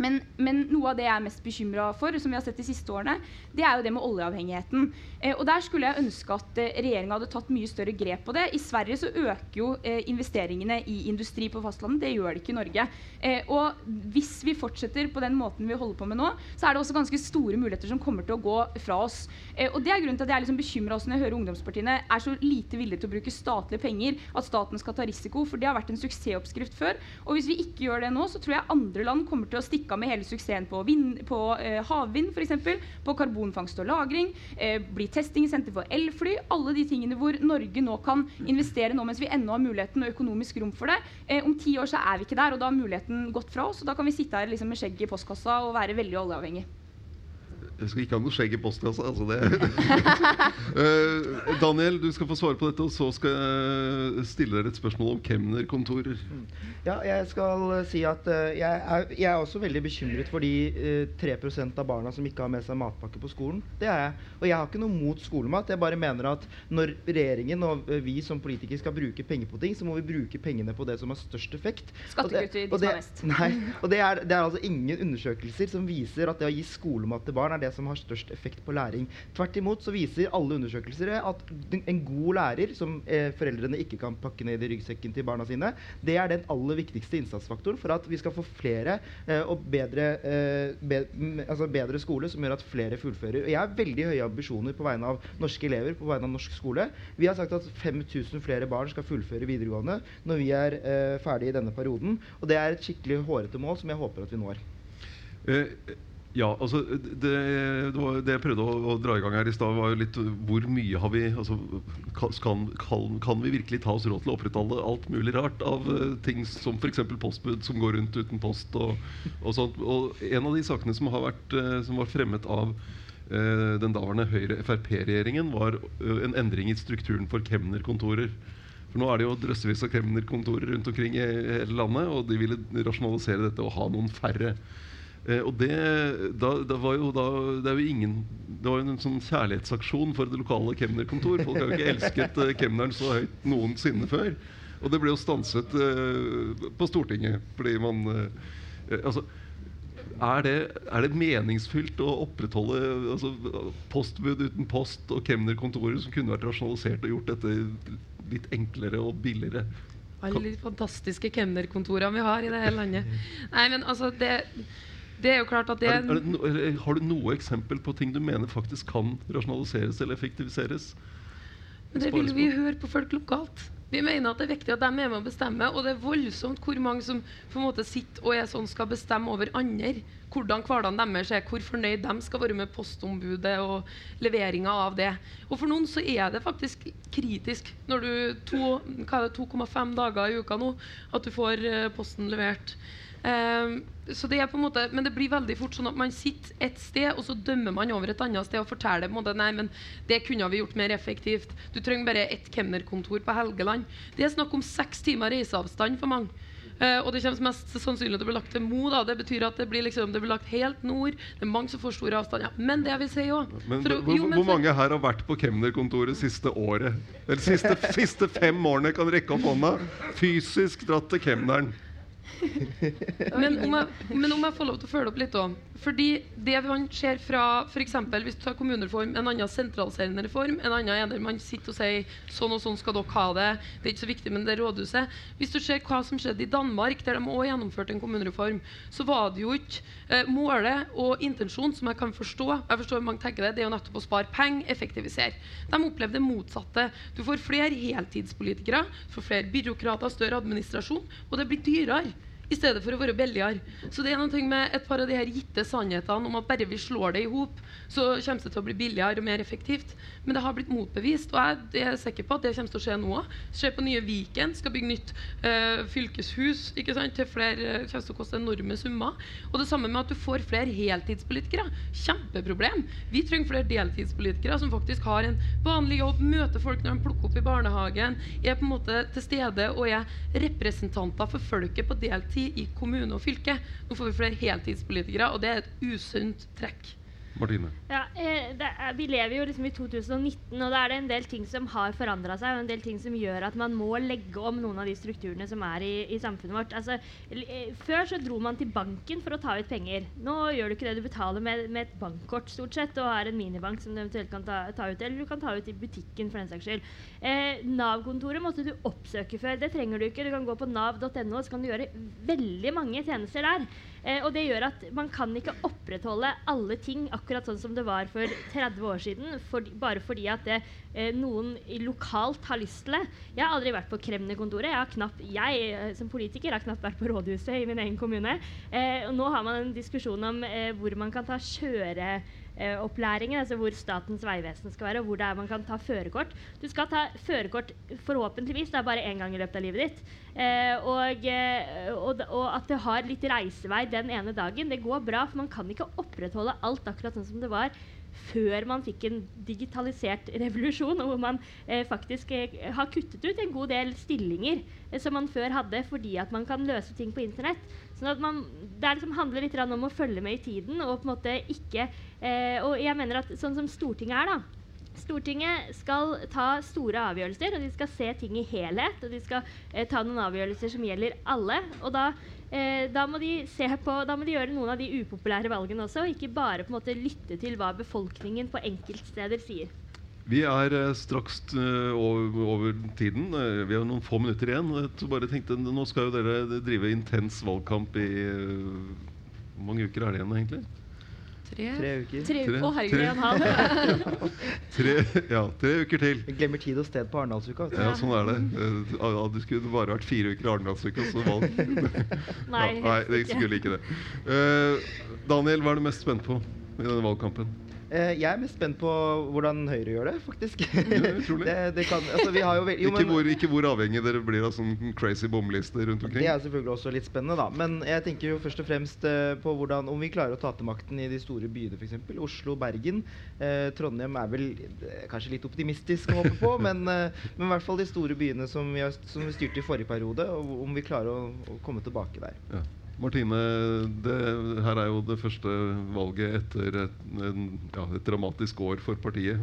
Men, men, noe av det jeg er mest bekymra for, som vi har sett de siste årene, det er jo det med oljeavhengigheten. Eh, og Der skulle jeg ønske at eh, regjeringa hadde tatt mye større grep på det. I Sverige så øker jo eh, investeringene i industri på fastlandet. Det gjør det ikke i Norge. Eh, og hvis vi fortsetter på den måten vi holder på med nå, så er det også ganske store muligheter som kommer til å gå fra oss. Eh, og Det er grunnen til at jeg er liksom bekymra når jeg hører ungdomspartiene er så lite villige til å bruke statlige penger, at staten skal ta risiko. For det har vært en suksessoppskrift før. Og hvis vi ikke gjør det nå, så tror jeg andre land kommer til å stikke stikke med hele suksessen på, vind, på eh, havvind f.eks., på karbonfangst og -lagring, eh, bli testingsenter for elfly. Alle de tingene hvor Norge nå kan investere nå mens vi ennå har muligheten og økonomisk rom for det. Eh, om ti år så er vi ikke der, og da har muligheten gått fra oss. og Da kan vi sitte her liksom med skjegget i postkassa og være veldig oljeavhengig. Jeg skal ikke ha noe skjegg i postkassa. Altså det. <laughs> Eh, Daniel, du skal få svare på dette, og så skal jeg stille dere et spørsmål om kemnerkontorer. Ja, jeg skal eh, si at eh, jeg, er, jeg er også veldig bekymret for de eh, 3 av barna som ikke har med seg matpakke på skolen. Det er jeg. Og jeg har ikke noe mot skolemat. Jeg bare mener at når regjeringen og vi som politikere skal bruke penger på ting, så må vi bruke pengene på det som har størst effekt. Skattekutt til de som det- har mest. Nei, og det er, det er altså ingen undersøkelser som viser at det å gi skolemat til barn er det som har størst effekt på læring. Tvert imot så viser alle undersøkelser at en god lærer, som eh, foreldrene ikke kan pakke ned i ryggsekken til barna sine, det er den aller viktigste innsatsfaktoren for at vi skal få flere eh, og bedre, eh, be, altså bedre skole som gjør at flere fullfører. Jeg har veldig høye ambisjoner på vegne av norske elever, på vegne av norsk skole. Vi har sagt at 5000 flere barn skal fullføre videregående når vi er eh, ferdig i denne perioden. Og det er et skikkelig hårete mål som jeg håper at vi når. Eh, ja, altså det, det, var, det jeg prøvde å, å dra i gang her i stad, var jo litt hvor mye har vi altså, kan, kan, kan, vi virkelig ta oss råd til å opprettholde alt mulig rart av uh, ting som f.eks. postbud som går rundt uten post og, og sånt. Og en av de sakene som, har vært, uh, som var fremmet av uh, den daværende Høyre-Frp-regjeringen, var en endring i strukturen for kemnerkontorer. For nå er det jo drøssevis av kemnerkontorer rundt omkring i hele landet, og de ville rasjonalisere dette og ha noen færre. Eh, og det, da, da var jo da, det, jo ingen, det var jo en sånn kjærlighetsaksjon for det lokale kemnerkontor. Folk har jo ikke elsket eh, kemneren så høyt noensinne før. Og det ble jo stanset eh, på Stortinget fordi man eh, altså, er det, er det meningsfylt å opprettholde altså, postbud uten post og kemnerkontorer som kunne vært rasjonalisert og gjort dette litt enklere og billigere? Alle de fantastiske kemnerkontorene vi har i det hele landet. Nei, men altså, det, det er jo klart at det Er er, er det har du noe eksempel på ting du mener faktisk kan rasjonaliseres eller effektiviseres? Men det vil vi høre på folk lokalt. Vi mener at det er viktig at de er med å bestemme, og det er voldsomt hvor mange som på en måte sitter og er sånn skal bestemme over andre. Hvordan hverdagen deres er, hvor fornøyd de skal være med postombudet og leveringa av det. Og for noen så er det faktisk kritisk når du to- hva er det, 2,5 dager i uka nå at du får eh, posten levert. Ehm, så det er på en måte, men det blir veldig fort sånn at man sitter et sted, og så dømmer man over et annet sted og forteller på en måte, nei, men det kunne vi gjort mer effektivt. Du trenger bare ett kemnerkontor på Helgeland. Det er snakk om seks timer reiseavstand for mange. Uh, og det kommer mest sannsynlig til å bli lagt til Mo. da, Det betyr at det blir, liksom, det blir lagt helt nord. Det er mange som får store avstander. Men det jeg vil si òg hvor, hvor mange her har vært på kemnerkontoret siste året? Eller siste, <laughs> siste fem årene kan rekke opp hånda. Fysisk dratt til kemneren. <laughs> Men om, jeg, men om jeg får lov til å følge opp litt òg. Fordi det man ser fra f.eks. hvis du tar kommunereform, en annen sentraliserende reform, en annen er der man sitter og sier sånn og sånn skal dere ha det, det er ikke så viktig, men det er rådhuset. Hvis du ser hva som skjedde i Danmark, der de òg gjennomførte en kommunereform, så var det jo ikke eh, målet og intensjonen som jeg kan forstå. Jeg forstår mange tenker det, det er jo nettopp å spare penger, effektivisere. De opplevde det motsatte. Du får flere heltidspolitikere, du får flere byråkrater, større administrasjon, og det blir dyrere i stedet for å være billigere. Så det er noe med et par av de her gitte sannhetene om at bare vi slår det i hop, så kommer det til å bli billigere og mer effektivt. Men det har blitt motbevist, og jeg er sikker på at det kommer til å skje nå. Skjer på nye Viken, skal bygge nytt eh, fylkeshus ikke sant? til flere, eh, kommer til å koste enorme summer. Og det samme med at du får flere heltidspolitikere. Kjempeproblem. Vi trenger flere deltidspolitikere som faktisk har en vanlig jobb, møter folk når de plukker opp i barnehagen, er på en måte til stede og er representanter for folket på deltid i kommune og fylke. Nå får vi flere heltidspolitikere, og det er et usunt trekk. Martine. Ja, eh, er, Vi lever jo liksom i 2019, og da er det en del ting som har forandra seg. Og en del ting som gjør at man må legge om noen av de strukturene som er i, i samfunnet vårt. Altså, eh, før så dro man til banken for å ta ut penger. Nå gjør du ikke det. Du betaler med, med et bankkort stort sett, og har en minibank som du eventuelt kan ta, ta ut. Eller du kan ta ut i butikken for den saks skyld. Eh, Nav-kontoret måtte du oppsøke før. Det trenger du ikke. Du kan gå på nav.no, så kan du gjøre veldig mange tjenester der. Eh, og det gjør at man kan ikke opprettholde alle ting akkurat sånn som det var for 30 år siden, for, bare fordi at det, eh, noen lokalt har lyst til det. Jeg har aldri vært på Kremnerkontoret. Jeg, knapt, jeg eh, som politiker har knapt vært på rådhuset i min egen kommune. Eh, og nå har man en diskusjon om eh, hvor man kan ta kjøre opplæringen, altså hvor Statens vegvesen skal være, og hvor det er man kan ta førerkort. Du skal ta førerkort forhåpentligvis det er bare én gang i løpet av livet ditt. Eh, og, eh, og, og, at det har litt reisevei den ene dagen, det går bra. For man kan ikke opprettholde alt akkurat sånn som det var før man fikk en digitalisert revolusjon, og hvor man eh, faktisk eh, har kuttet ut en god del stillinger eh, som man før hadde, fordi at man kan løse ting på internett. Sånn at man, det liksom handler litt om å følge med i tiden og på en måte ikke eh, Og jeg mener at sånn som Stortinget er, da Stortinget skal ta store avgjørelser, og de skal se ting i helhet. Og de skal eh, ta noen avgjørelser som gjelder alle. Og da, eh, da, må på, da, må de gjøre noen av de upopulære valgene også, og ikke bare på en måte lytte til hva befolkningen på enkeltsteder sier. Vi er eh, straks uh, over, over, tiden. Uh, vi har noen få minutter igjen. Jeg bare tenkte, Nå skal jo dere drive intens valgkamp i uh, Hvor mange uker er det igjen, egentlig? Tre, tre uker. Tre tre, Å, herregud. <laughs> tre, ja, tre uker til. Vi glemmer tid og sted på Arendalsuka. Ja, sånn er det. Uh, det skulle bare vært fire uker i Arendalsuka, så valg. <laughs> nei, ja, nei, jeg skulle ikke det. Uh, Daniel, hva er du mest spent på i denne valgkampen? Eh, jeg er mest spent på hvordan Høyre gjør det, faktisk. <laughs> Det, det kan, altså, jo, jo, ikke, hvor, ikke, hvor, avhengig dere blir av sånn crazy bomlister rundt omkring. Det er selvfølgelig også litt spennende, da. Men jeg tenker jo først og fremst uh, på hvordan, om vi klarer å ta til makten i de store byene, f.eks. Oslo, Bergen. Eh, Trondheim er vel uh, kanskje litt optimistisk å håpe på, <laughs> men, men, i hvert fall de store byene som vi, har, som vi styrte i forrige periode, og om vi klarer å, å komme tilbake der. Ja. Martine, det her er jo det første valget etter et, en, ja, et dramatisk år for partiet.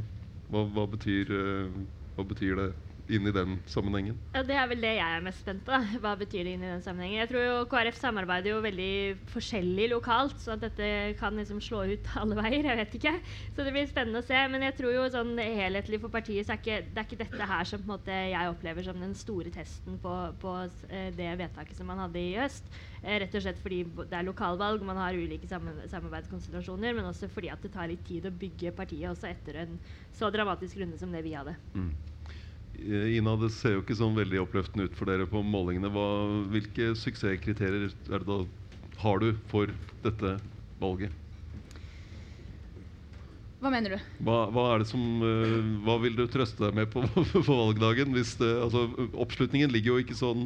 Hva, hva, betyr, eh, hva betyr det inn i den sammenhengen? Ja, Det er vel det jeg er mest spent på. Hva betyr det inn i den sammenhengen? Jeg tror jo KrF samarbeider jo veldig forskjellig lokalt, så at dette kan liksom slå ut <laughs> alle veier. Jeg vet ikke. Så det blir spennende å se. Men jeg tror jo sånn helhetlig for partiet så er ikke, det er ikke dette her som på en måte jeg opplever som den store testen på, på eh, det vedtaket som man hadde i høst. Eh, rett og slett fordi det er lokalvalg, man har ulike samarbeidskonstellasjoner, men også fordi at det tar litt tid å bygge partiet også etter en så dramatisk runde som det vi hadde. Mm. Eh, Ina, det ser jo ikke sånn veldig oppløftende ut for dere på målingene. Hva, hvilke suksesskriterier da, har du for dette valget? Hva mener du? Hva, hva, som, uh, hva vil du trøste deg med på, <laughs> på valgdagen? Det, altså, oppslutningen ligger jo ikke sånn,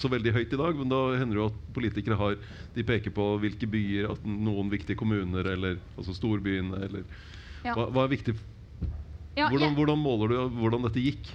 så veldig høyt i dag, men da hender det jo at politikere har De peker på hvilke byer, noen viktige kommuner, eller altså storbyene, eller ja. hva, hva, er viktig? Ja, hvordan, hvordan måler du hvordan dette gikk?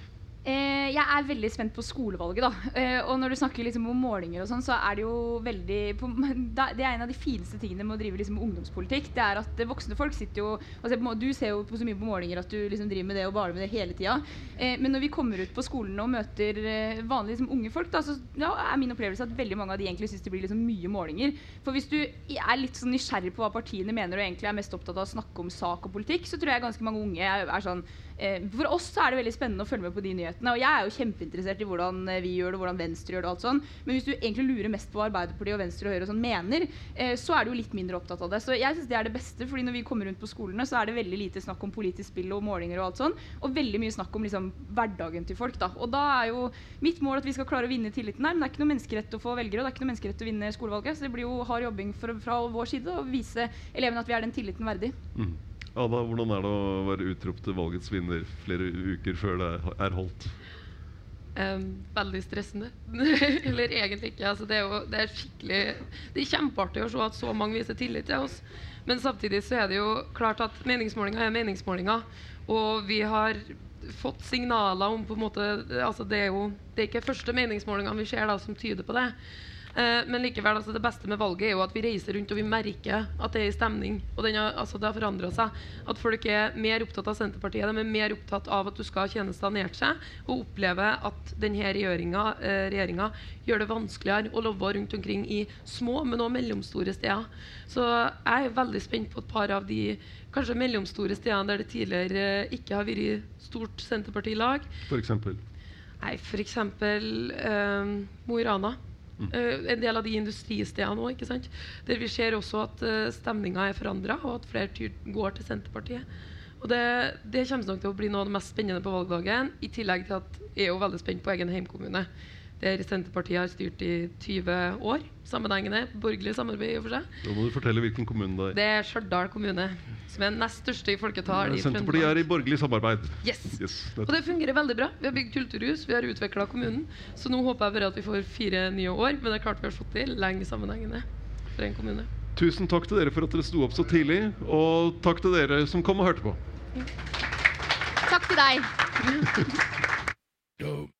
Eh, jeg er veldig spent på skolevalget. da eh, Og når du snakker liksom om målinger, og sånn så er det jo veldig <laughs> Det er en av de fineste tingene med å drive liksom ungdomspolitikk. Det er at voksne folk sitter jo altså, Du ser jo så mye på målinger at du liksom driver med det og baler med det hele tida. Eh, men når vi kommer ut på skolene og møter eh, vanlige liksom, unge folk, da, så ja, er min opplevelse at veldig mange av de egentlig syns det blir liksom mye målinger. For hvis du er litt sånn nysgjerrig på hva partiene mener og egentlig er mest opptatt av å snakke om sak og politikk, så tror jeg ganske mange unge er, er sånn Eh, for oss så er det veldig spennende å følge med på de nyhetene. Og jeg er jo kjempeinteressert i hvordan eh, vi gjør det, hvordan Venstre gjør det. og alt sånn. Men hvis du egentlig lurer mest på hva Arbeiderpartiet og Venstre og Høyre og sånn mener, eh, så er du jo litt mindre opptatt av det. Så jeg syns det er det beste, fordi når vi kommer rundt på skolene, så er det veldig lite snakk om politisk spill og målinger og alt sånn. Og veldig mye snakk om liksom hverdagen til folk. da. Og da er jo mitt mål at vi skal klare å vinne tilliten her. Men det er ikke noe menneskerett å få velgere, og det er ikke noe menneskerett å vinne skolevalget. Så det blir jo hard jobbing for, fra vår side å vise elevene at vi er den tilliten verdig. Mm. Ada, hvordan er det å være utropt til valgets vinner flere uker før det er holdt? Um, veldig stressende. <laughs> Eller egentlig ikke. Altså, det, er jo, det, er skikkelig Det er kjempeartig å se at så mange viser tillit til oss. Men samtidig så er det jo klart at meningsmålinger er meningsmålinger. Og vi har fått signaler om på en måte altså Det er jo det er ikke første meningsmålingene vi ser da som tyder på det. Eh, men likevel, altså, det beste med valget er jo at vi reiser rundt og vi merker at det er i stemning. Og har, altså, det har forandra seg. At folk er mer opptatt av Senterpartiet. De er mer opptatt av at du skal ha tjenester nært seg, og oppleve at denne regjeringa, eh, gjør det vanskeligere å leve rundt omkring i små, men også mellomstore steder. Så jeg er veldig spent på et par av de kanskje mellomstore stedene der det tidligere eh, ikke har vært stort Senterpartilag. For F.eks.? Nei, f.eks. Eh, Mo i Rana. Uh, en del av de industristedene òg. Der vi ser også at uh, eh, stemninga er forandra, og at flere går til Senterpartiet. Og det, det, kommer nok til å bli noe av det mest spennende på valgdagen. I tillegg til at jeg er jo veldig spent på egen heimkommune. Der Senterpartiet har styrt i 20 år. Sammenhengende. Borgerlig samarbeid, i og for seg. Da må du fortelle hvilken kommune det er. Det er Stjørdal kommune, som er nest største i folketall Ja, Senterpartiet er i borgerlig samarbeid. Yes. Yes, Og det fungerer veldig bra. Vi har bygd kulturhus, vi har utvikla kommunen. Så nå håper jeg bare at vi får fire nye år, men det er klart vi har fått til lenge sammenhengende for en kommune. Tusen takk til dere for at dere sto opp så tidlig, og takk til dere som kom og hørte på. Takk til deg. <laughs>